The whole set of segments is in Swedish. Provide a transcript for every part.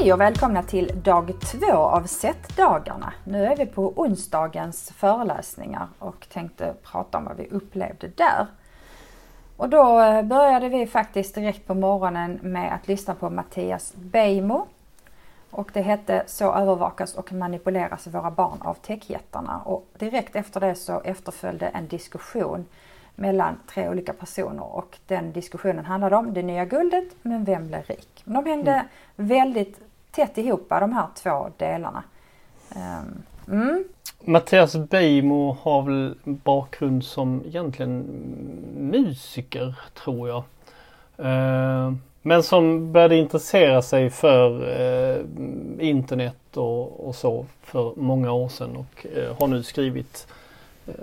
Hej och välkomna till dag två av SET-dagarna. Nu är vi på onsdagens föreläsningar och tänkte prata om vad vi upplevde där. Och då eh, började vi faktiskt direkt på morgonen med att lyssna på Mattias Beijmo. Och det hette Så övervakas och manipuleras våra barn av techjättarna. Och direkt efter det så efterföljde en diskussion mellan tre olika personer och den diskussionen handlade om det nya guldet, men vem blir rik? De hängde mm. väldigt tätt ihop de här två delarna. Ehm, mm. Mattias Beijmo har väl bakgrund som egentligen musiker tror jag. Ehm, men som började intressera sig för eh, internet och, och, så för många år sedan och eh, har nu skrivit eh,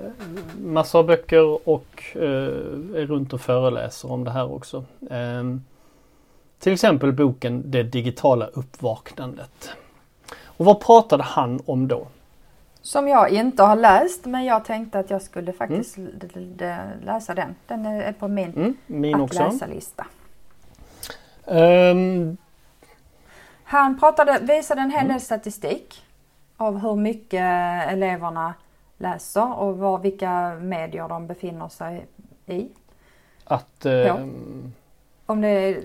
massor av böcker och är runt och föreläser om det här också. Ehm, till exempel boken Det digitala uppvaknandet. Och vad pratade han om då? Som jag inte har läst men jag tänkte att jag skulle faktiskt mm. läsa den. Den är på min, mm, min att läsa-lista. Um, han pratade, visade en hel del mm. statistik av hur mycket eleverna läser och var, vilka medier de befinner sig i. Att... Eh, Om det är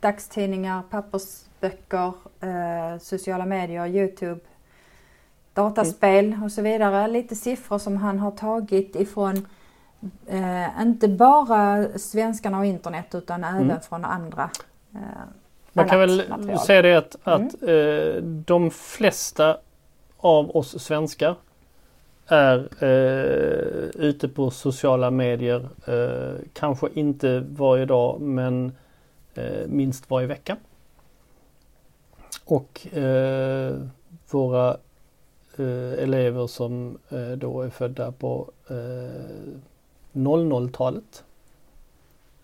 dagstidningar, pappersböcker, eh, sociala medier, Youtube, dataspel mm. och så vidare. Lite siffror som han har tagit ifrån eh, inte bara svenskarna och internet utan mm. även från andra eh, Man kan väl material. säga det att, att mm. eh, de flesta av oss svenskar är eh, ute på sociala medier. Eh, kanske inte varje dag men eh, minst varje vecka. Och eh, våra eh, elever som eh, då är födda på 00-talet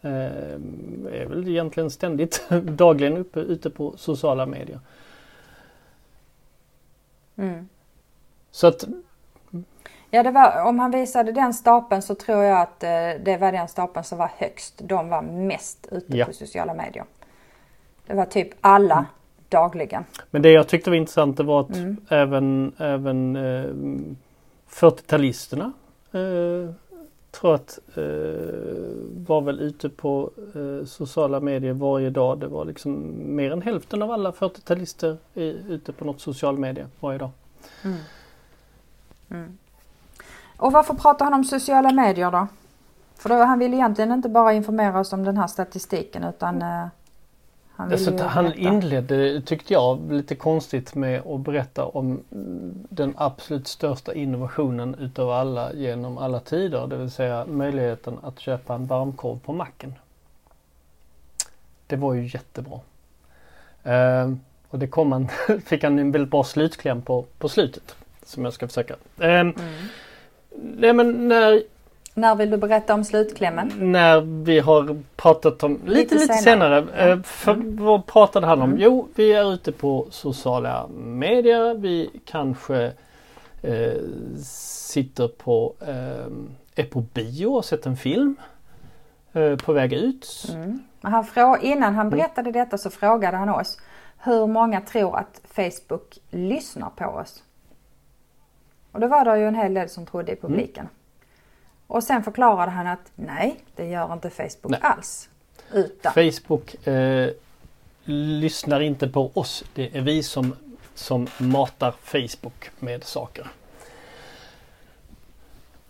är väl egentligen ständigt dagligen uppe ute på sociala medier. Mm. Så att Ja, det var, om han visade den stapeln så tror jag att eh, det var den stapeln som var högst. De var mest ute ja. på sociala medier. Det var typ alla mm. dagligen. Men det jag tyckte var intressant det var att mm. även, även eh, 40-talisterna eh, tror att eh, var väl ute på eh, sociala medier varje dag. Det var liksom mer än hälften av alla 40-talister ute på något social media varje dag. Mm. Och varför pratar han om sociala medier då? För då, han vill egentligen inte bara informera oss om den här statistiken utan eh, han, alltså, han inledde, tyckte jag, lite konstigt med att berätta om den absolut största innovationen utav alla genom alla tider. Det vill säga möjligheten att köpa en varmkorv på macken. Det var ju jättebra. Uh, och det kom han, fick han en väldigt bra slutkläm på, på slutet. Som jag ska försöka. Uh, mm. Nej men när... När vill du berätta om slutklämmen? När vi har pratat om, lite lite, lite senare. senare. Eh, för mm. vad pratade han om? Mm. Jo, vi är ute på sociala medier. Vi kanske eh, sitter på, eh, är på bio och sett en film. Eh, på väg ut. Mm. Han frå innan han mm. berättade detta så frågade han oss hur många tror att Facebook lyssnar på oss? Och då var det ju en hel del som trodde i publiken. Mm. Och sen förklarade han att nej, det gör inte Facebook nej. alls. Utan... Facebook eh, lyssnar inte på oss. Det är vi som, som matar Facebook med saker.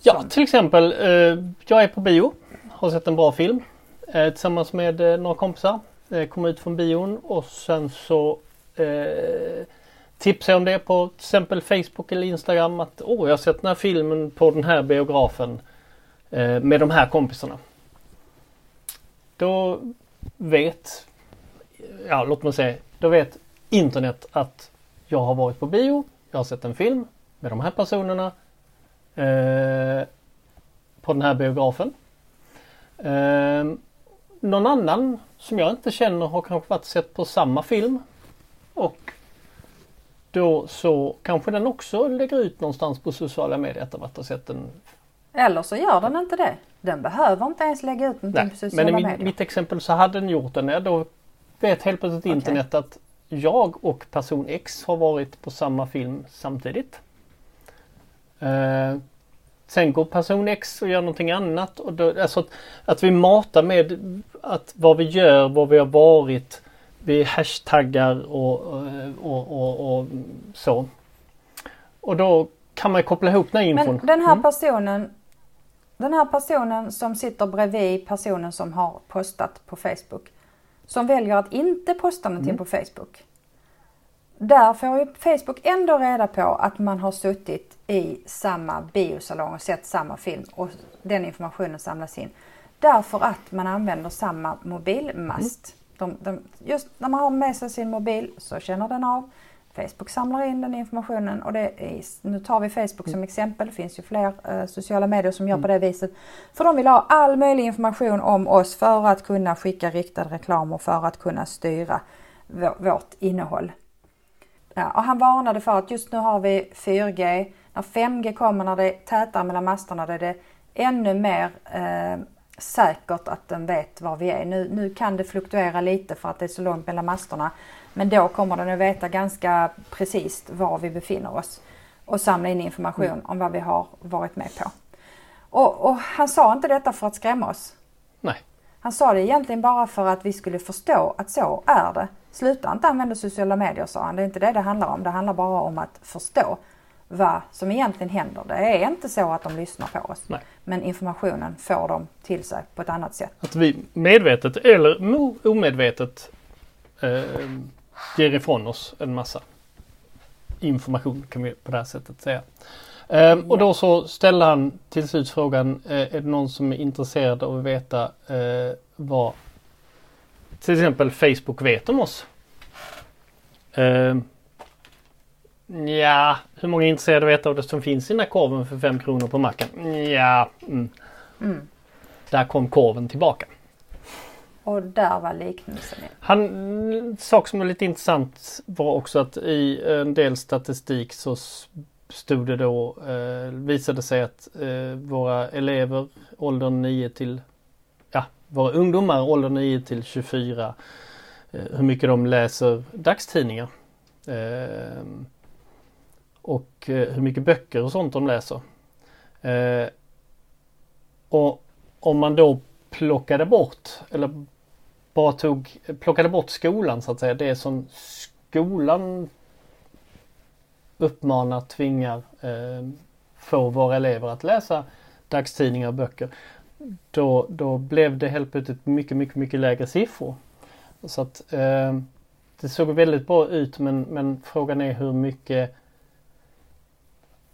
Ja, till exempel eh, jag är på bio. Har sett en bra film. Eh, tillsammans med eh, några kompisar. Eh, kom ut från bion och sen så eh, tipsa om det på till exempel Facebook eller Instagram att åh, jag har sett den här filmen på den här biografen eh, med de här kompisarna. Då vet, ja låt mig säga, då vet internet att jag har varit på bio, jag har sett en film med de här personerna eh, på den här biografen. Eh, någon annan som jag inte känner har kanske varit sett på samma film och då så kanske den också lägger ut någonstans på sociala medier att har sett den. Eller så gör den inte det. Den behöver inte ens lägga ut någonting Nej, på sociala medier. Men i mitt exempel så hade den gjort den. Då vet helt plötsligt okay. internet att jag och person X har varit på samma film samtidigt. Eh, sen går person X och gör någonting annat. Och då, alltså att, att vi matar med att vad vi gör, var vi har varit. Vi hashtaggar och, och, och, och så. Och då kan man koppla ihop den här infon. Men den här mm. personen den här personen som sitter bredvid personen som har postat på Facebook. Som väljer att inte posta någonting mm. på Facebook. Där får ju Facebook ändå reda på att man har suttit i samma biosalong och sett samma film och den informationen samlas in. Därför att man använder samma mobilmast. Mm. De, de, just när man har med sig sin mobil så känner den av. Facebook samlar in den informationen och det är, nu tar vi Facebook som mm. exempel. Det finns ju fler eh, sociala medier som gör mm. på det viset. För de vill ha all möjlig information om oss för att kunna skicka riktad reklam och för att kunna styra vårt innehåll. Ja, och han varnade för att just nu har vi 4G. När 5G kommer, när det är tätare mellan masterna, då är det ännu mer eh, säkert att den vet var vi är. Nu, nu kan det fluktuera lite för att det är så långt mellan masterna. Men då kommer den att veta ganska precis var vi befinner oss och samla in information mm. om vad vi har varit med på. Och, och, han sa inte detta för att skrämma oss. Nej. Han sa det egentligen bara för att vi skulle förstå att så är det. Sluta inte använda sociala medier sa han. Det är inte det det handlar om. Det handlar bara om att förstå vad som egentligen händer. Det är inte så att de lyssnar på oss. Nej. Men informationen får de till sig på ett annat sätt. Att vi medvetet eller omedvetet eh, ger ifrån oss en massa information kan vi på det här sättet säga. Ehm, och då så ställde han till slut frågan, eh, är det någon som är intresserad av att veta eh, vad till exempel Facebook vet om oss? Eh, ja, hur många är intresserade av att veta vad det som finns i den här korven för 5 kronor på macken? Ja, mm. Mm. Där kom korven tillbaka. Och där var liknelsen. Han, sak som är lite intressant var också att i en del statistik så stod det då, eh, visade sig att eh, våra elever åldern 9 till, ja, våra ungdomar åldern 9 till 24, eh, hur mycket de läser dagstidningar. Eh, och eh, hur mycket böcker och sånt de läser. Eh, och om man då plockade bort eller bara tog, plockade bort skolan så att säga. Det som skolan uppmanar, tvingar, eh, får våra elever att läsa dagstidningar och böcker. Då, då blev det helt plötsligt mycket, mycket, mycket lägre siffror. Så att eh, det såg väldigt bra ut men, men frågan är hur mycket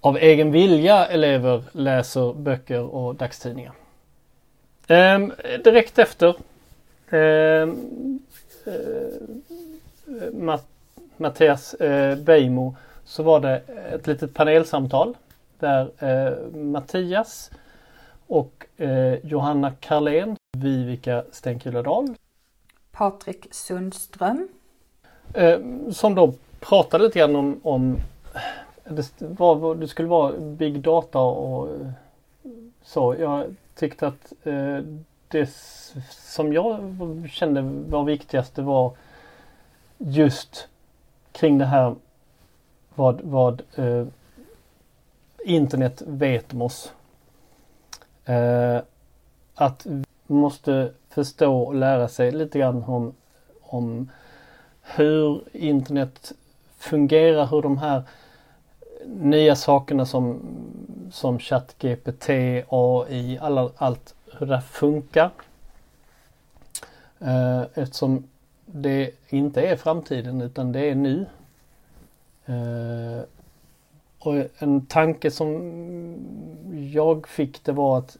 av egen vilja elever läser böcker och dagstidningar. Eh, direkt efter eh, eh, Mattias eh, Beijmo så var det ett litet panelsamtal där eh, Mattias och eh, Johanna Karlén, Vivica Stenkuladal, Patrik Sundström eh, som då pratade lite grann om, om det, var, det skulle vara Big Data och eh, så. Jag tyckte att eh, det som jag kände var viktigast det var just kring det här vad, vad eh, internet vet om oss. Eh, att vi måste förstå och lära sig lite grann om, om hur internet fungerar, hur de här nya sakerna som, som ChatGPT, AI, alla, allt hur det funkar. Eh, eftersom det inte är framtiden utan det är nu. Eh, och en tanke som jag fick det var att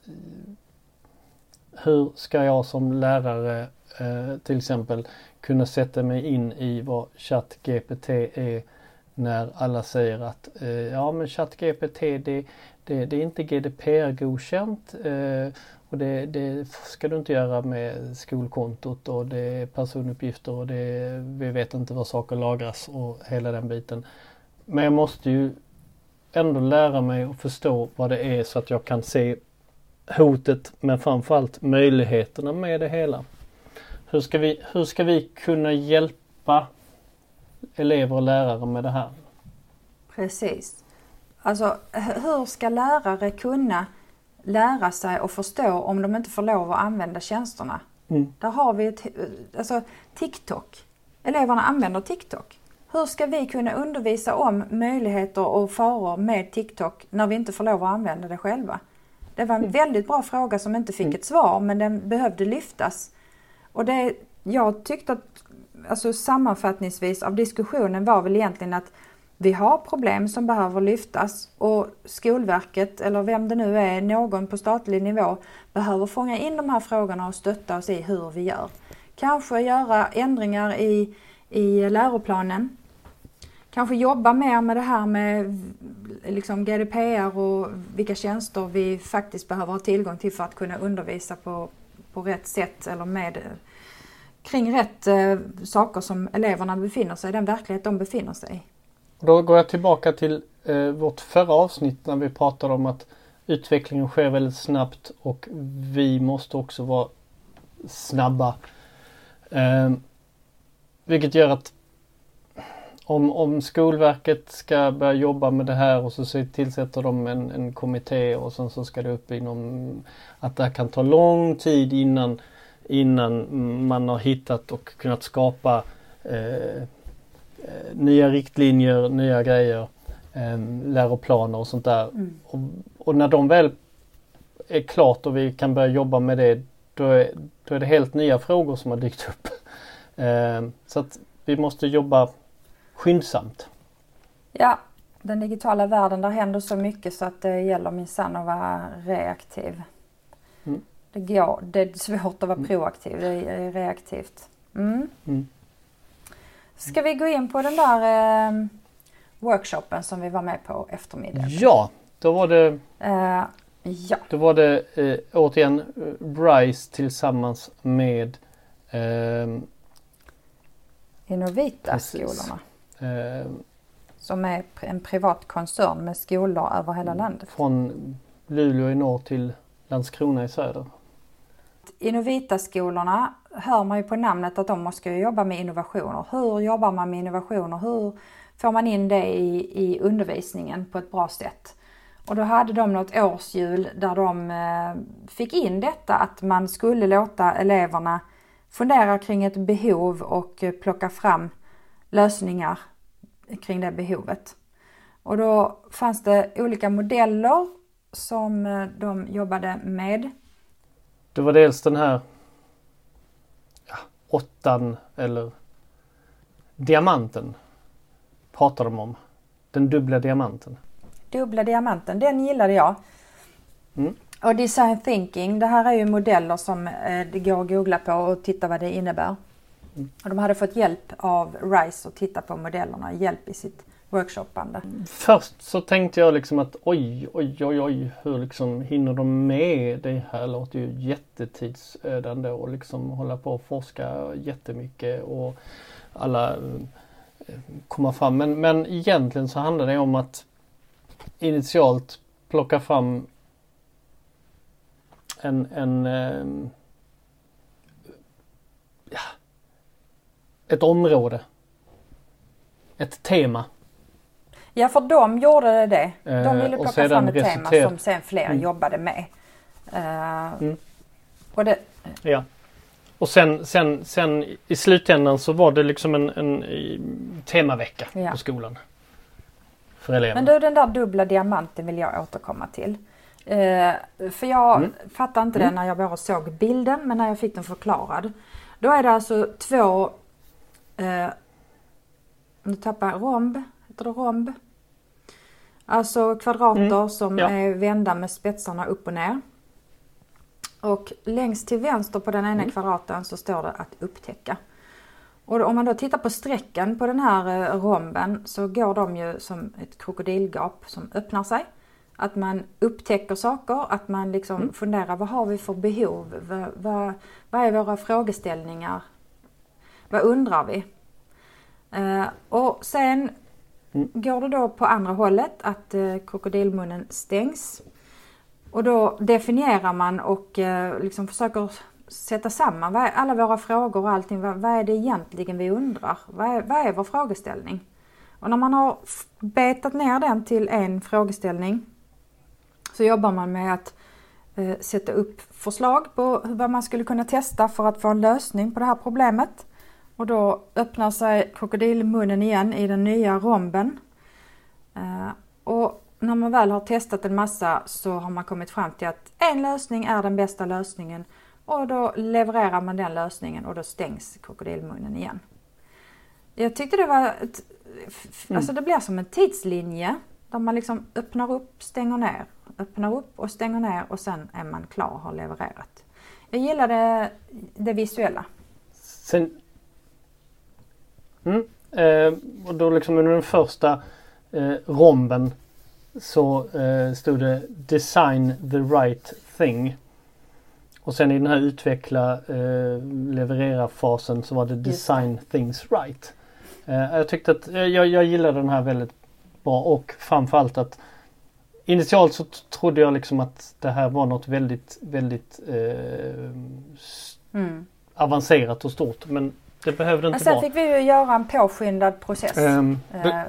hur ska jag som lärare eh, till exempel kunna sätta mig in i vad ChatGPT är när alla säger att eh, ja men ChatGPT det, det, det är inte GDPR-godkänt eh, och det, det, ska du inte göra med skolkontot och det är personuppgifter och det, vi vet inte var saker lagras och hela den biten. Men jag måste ju ändå lära mig och förstå vad det är så att jag kan se hotet men framförallt möjligheterna med det hela. Hur ska vi, hur ska vi kunna hjälpa elever och lärare med det här. Precis. Alltså hur ska lärare kunna lära sig och förstå om de inte får lov att använda tjänsterna? Mm. Där har vi ett, alltså TikTok. Eleverna använder TikTok. Hur ska vi kunna undervisa om möjligheter och faror med TikTok när vi inte får lov att använda det själva? Det var en mm. väldigt bra fråga som inte fick mm. ett svar men den behövde lyftas. Och det jag tyckte att, alltså sammanfattningsvis av diskussionen var väl egentligen att vi har problem som behöver lyftas och Skolverket eller vem det nu är, någon på statlig nivå behöver fånga in de här frågorna och stötta oss i hur vi gör. Kanske göra ändringar i, i läroplanen. Kanske jobba mer med det här med liksom GDPR och vilka tjänster vi faktiskt behöver ha tillgång till för att kunna undervisa på, på rätt sätt eller med kring rätt eh, saker som eleverna befinner sig i, den verklighet de befinner sig i. Då går jag tillbaka till eh, vårt förra avsnitt när vi pratade om att utvecklingen sker väldigt snabbt och vi måste också vara snabba. Eh, vilket gör att om, om Skolverket ska börja jobba med det här och så tillsätter de en, en kommitté och sen så ska det upp inom att det här kan ta lång tid innan innan man har hittat och kunnat skapa eh, Eh, nya riktlinjer, nya grejer, eh, läroplaner och sånt där. Mm. Och, och, när de väl är klart och vi kan börja jobba med det då är, då är det helt nya frågor som har dykt upp. Eh, så att vi måste jobba skyndsamt. Ja, den digitala världen där händer så mycket så att det gäller minsann att vara reaktiv. Mm. Det, går, det är svårt att vara mm. proaktiv, det är reaktivt. Mm. mm. Ska vi gå in på den där eh, workshopen som vi var med på eftermiddagen? Ja, då var det uh, ja. Då var det eh, återigen Bryce tillsammans med eh, Innovita-skolorna. Eh, som är en privat koncern med skolor över hela landet. Från Luleå i norr till Landskrona i söder. Innovita-skolorna hör man ju på namnet att de måste jobba med innovationer. Hur jobbar man med innovationer? Hur får man in det i, i undervisningen på ett bra sätt? Och då hade de något årshjul där de eh, fick in detta att man skulle låta eleverna fundera kring ett behov och eh, plocka fram lösningar kring det behovet. Och då fanns det olika modeller som eh, de jobbade med. Det var dels den här åttan eller diamanten pratar de om. Den dubbla diamanten. Dubbla diamanten, den gillade jag. Mm. Och design thinking, det här är ju modeller som eh, det går att googla på och titta vad det innebär. Mm. Och de hade fått hjälp av RISE att titta på modellerna, hjälp i sitt workshoppande. Först så tänkte jag liksom att oj, oj, oj, oj, hur liksom hinner de med? Det här låter ju jättetidsödande och liksom hålla på och forska jättemycket och alla eh, komma fram. Men, men egentligen så handlar det om att initialt plocka fram en, en eh, ja, ett område. Ett tema Ja för de gjorde det det. De ville eh, plocka fram ett tema som sen fler mm. jobbade med. Uh, mm. och det... Ja. Och sen, sen, sen i slutändan så var det liksom en, en temavecka ja. på skolan. För eleverna. Men du den där dubbla diamanten vill jag återkomma till. Uh, för jag mm. fattade inte mm. det när jag bara såg bilden men när jag fick den förklarad. Då är det alltså två, uh, nu tappar jag romb, heter det romb? Alltså kvadrater mm. som ja. är vända med spetsarna upp och ner. Och längst till vänster på den ena mm. kvadraten så står det att upptäcka. Och om man då tittar på strecken på den här eh, romben så går de ju som ett krokodilgap som öppnar sig. Att man upptäcker saker, att man liksom mm. funderar vad har vi för behov? Vad, vad, vad är våra frågeställningar? Vad undrar vi? Eh, och sen Mm. Går det då på andra hållet, att eh, krokodilmunnen stängs och då definierar man och eh, liksom försöker sätta samman vad är alla våra frågor och allting. Vad, vad är det egentligen vi undrar? Vad är, vad är vår frågeställning? Och när man har betat ner den till en frågeställning så jobbar man med att eh, sätta upp förslag på vad man skulle kunna testa för att få en lösning på det här problemet. Och då öppnar sig krokodilmunnen igen i den nya romben. Eh, och när man väl har testat en massa så har man kommit fram till att en lösning är den bästa lösningen och då levererar man den lösningen och då stängs krokodilmunnen igen. Jag tyckte det var ett, mm. alltså det blir som en tidslinje där man liksom öppnar upp, stänger ner, öppnar upp och stänger ner och sen är man klar och har levererat. Jag gillade det visuella. Sen, mm, eh, och då liksom under den första eh, romben så eh, stod det Design the right thing. Och sen i den här utveckla, eh, leverera fasen så var det Design things right. Eh, jag tyckte att eh, jag, jag gillade den här väldigt bra och framförallt att Initialt så trodde jag liksom att det här var något väldigt, väldigt eh, mm. avancerat och stort. Men det behövde inte vara. Men sen fick vi ju göra en påskyndad process. Um,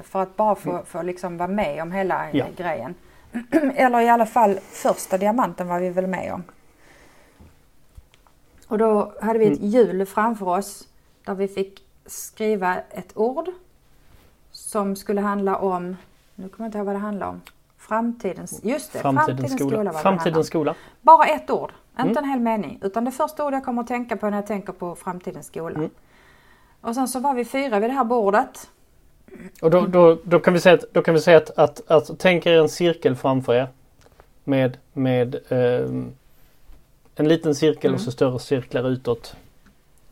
för att bara få, mm. få liksom vara med om hela ja. grejen. Eller i alla fall första diamanten var vi väl med om. Och då hade vi ett mm. hjul framför oss där vi fick skriva ett ord som skulle handla om, nu kommer jag inte ihåg vad det handlar om. Framtidens, just det, framtidens, framtidens skola. skola framtidens skola. Bara ett ord, inte mm. en hel mening. Utan det första ordet jag kommer att tänka på när jag tänker på framtidens skola. Mm. Och sen så var vi fyra vid det här bordet. Och då, då, då kan vi säga att, då kan vi säga att, att, att tänk er en cirkel framför er. Med, med eh, en liten cirkel mm. och så större cirklar utåt.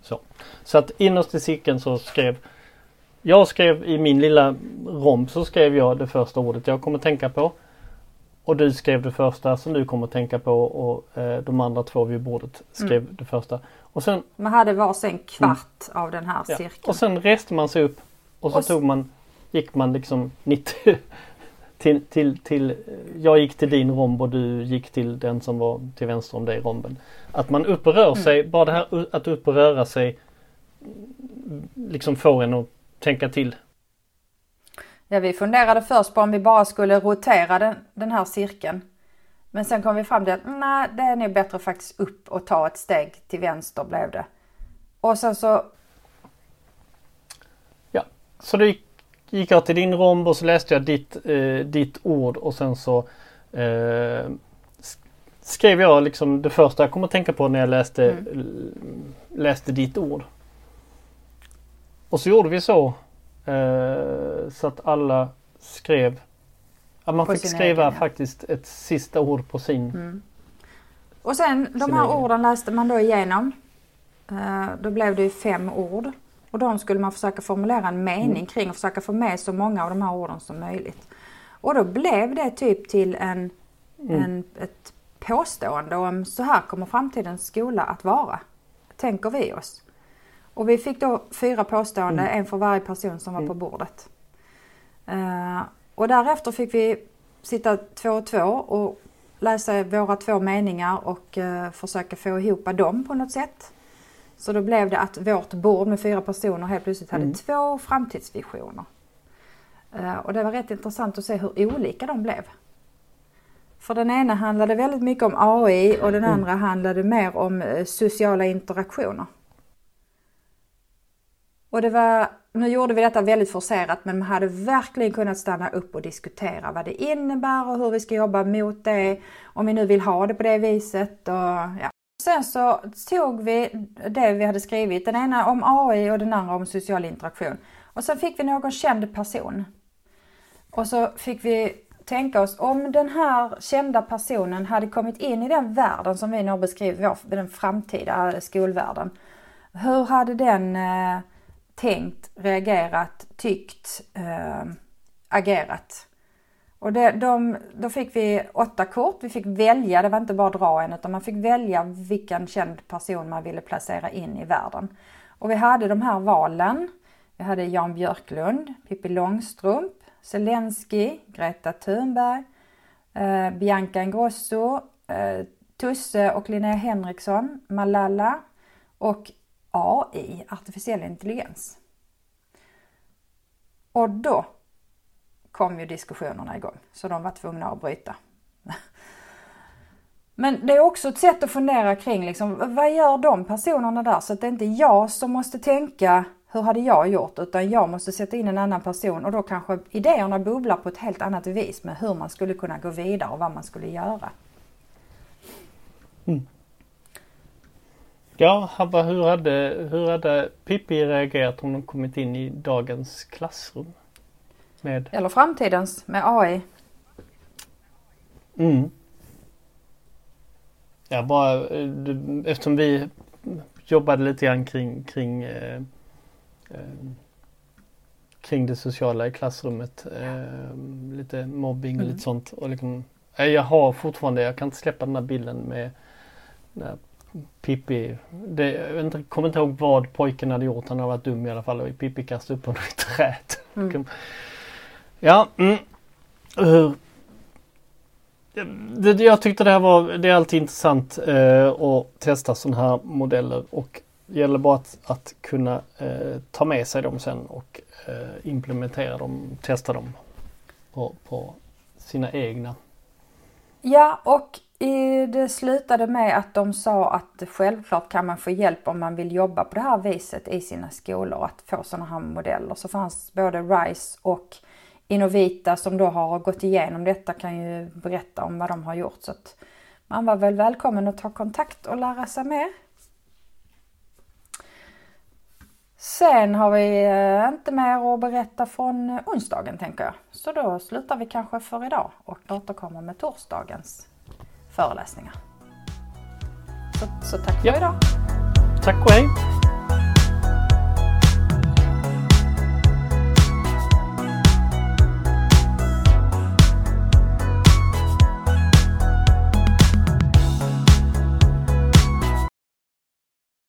Så, så att innerst i cirkeln så skrev jag skrev i min lilla romb så skrev jag det första ordet jag kommer tänka på. Och du skrev det första som du kommer tänka på och eh, de andra två vid bordet skrev mm. det första. Och sen, man hade varsin kvart mm. av den här ja. cirkeln. Och sen reste man sig upp och så och tog man, gick man liksom 90 till, till, till, jag gick till din romb och du gick till den som var till vänster om dig romben. Att man upp och rör mm. sig, bara det här att upp och röra sig liksom får en att tänka till. Ja, vi funderade först på om vi bara skulle rotera den, den här cirkeln. Men sen kom vi fram till att nej, det är nog bättre faktiskt upp och ta ett steg till vänster blev det. Och sen så... Ja, så då gick, gick jag till din romb och så läste jag ditt, eh, ditt ord och sen så eh, skrev jag liksom det första jag kom att tänka på när jag läste, mm. läste ditt ord. Och så gjorde vi så eh, så att alla skrev Ja, man fick skriva egen, ja. faktiskt ett sista ord på sin. Mm. Och sen de här egen. orden läste man då igenom. Uh, då blev det ju fem ord. Och de skulle man försöka formulera en mening mm. kring och försöka få med så många av de här orden som möjligt. Och då blev det typ till en, mm. en, ett påstående om så här kommer framtidens skola att vara. Tänker vi oss. Och vi fick då fyra påståenden, mm. en för varje person som var på mm. bordet. Uh, och därefter fick vi sitta två och två och läsa våra två meningar och uh, försöka få ihop dem på något sätt. Så då blev det att vårt bord med fyra personer helt plötsligt hade mm. två framtidsvisioner. Uh, och det var rätt intressant att se hur olika de blev. För den ena handlade väldigt mycket om AI och den mm. andra handlade mer om sociala interaktioner. Och det var nu gjorde vi detta väldigt forcerat men man hade verkligen kunnat stanna upp och diskutera vad det innebär och hur vi ska jobba mot det. Om vi nu vill ha det på det viset. Och, ja. Sen så tog vi det vi hade skrivit, den ena om AI och den andra om social interaktion. Och sen fick vi någon känd person. Och så fick vi tänka oss om den här kända personen hade kommit in i den världen som vi nu har beskrivit, den framtida skolvärlden. Hur hade den eh, tänkt, reagerat, tyckt, äh, agerat. Och det, de, då fick vi åtta kort, vi fick välja, det var inte bara dra en utan man fick välja vilken känd person man ville placera in i världen. Och vi hade de här valen. Vi hade Jan Björklund, Pippi Långstrump, Zelensky, Greta Thunberg, eh, Bianca Ingrosso, eh, Tusse och Linnea Henriksson, Malala och AI, artificiell intelligens. Och då kom ju diskussionerna igång, så de var tvungna att bryta. Men det är också ett sätt att fundera kring liksom, vad gör de personerna där? Så att det är inte jag som måste tänka hur hade jag gjort? Utan jag måste sätta in en annan person och då kanske idéerna bubblar på ett helt annat vis med hur man skulle kunna gå vidare och vad man skulle göra. Mm. Ja, Habba, hur hade, hur hade Pippi reagerat om de kommit in i dagens klassrum? Med... Eller framtidens med AI. Mm. Ja, bara eh, eftersom vi jobbade lite grann kring, kring, eh, eh, kring det sociala i klassrummet. Eh, lite mobbing och mm. lite sånt. Och liksom, jag har fortfarande, jag kan inte släppa den här bilden med när Pippi, det, jag inte, kommer inte ihåg vad pojken hade gjort. Han har varit dum i alla fall och Pippi kastade upp honom i träet. Mm. Ja, mm. Uh, det, jag tyckte det här var, det är alltid intressant eh, att testa sådana här modeller och det gäller bara att, att kunna eh, ta med sig dem sen och eh, implementera dem, testa dem på, på sina egna. Ja och det slutade med att de sa att självklart kan man få hjälp om man vill jobba på det här viset i sina skolor, att få sådana här modeller. Så fanns både RISE och Innovita som då har gått igenom detta kan ju berätta om vad de har gjort. Så att man var väl välkommen att ta kontakt och lära sig mer. Sen har vi eh, inte mer att berätta från onsdagen tänker jag. Så då slutar vi kanske för idag och återkommer med torsdagens föreläsningar. Så, så tack för ja. idag. Tack och hej.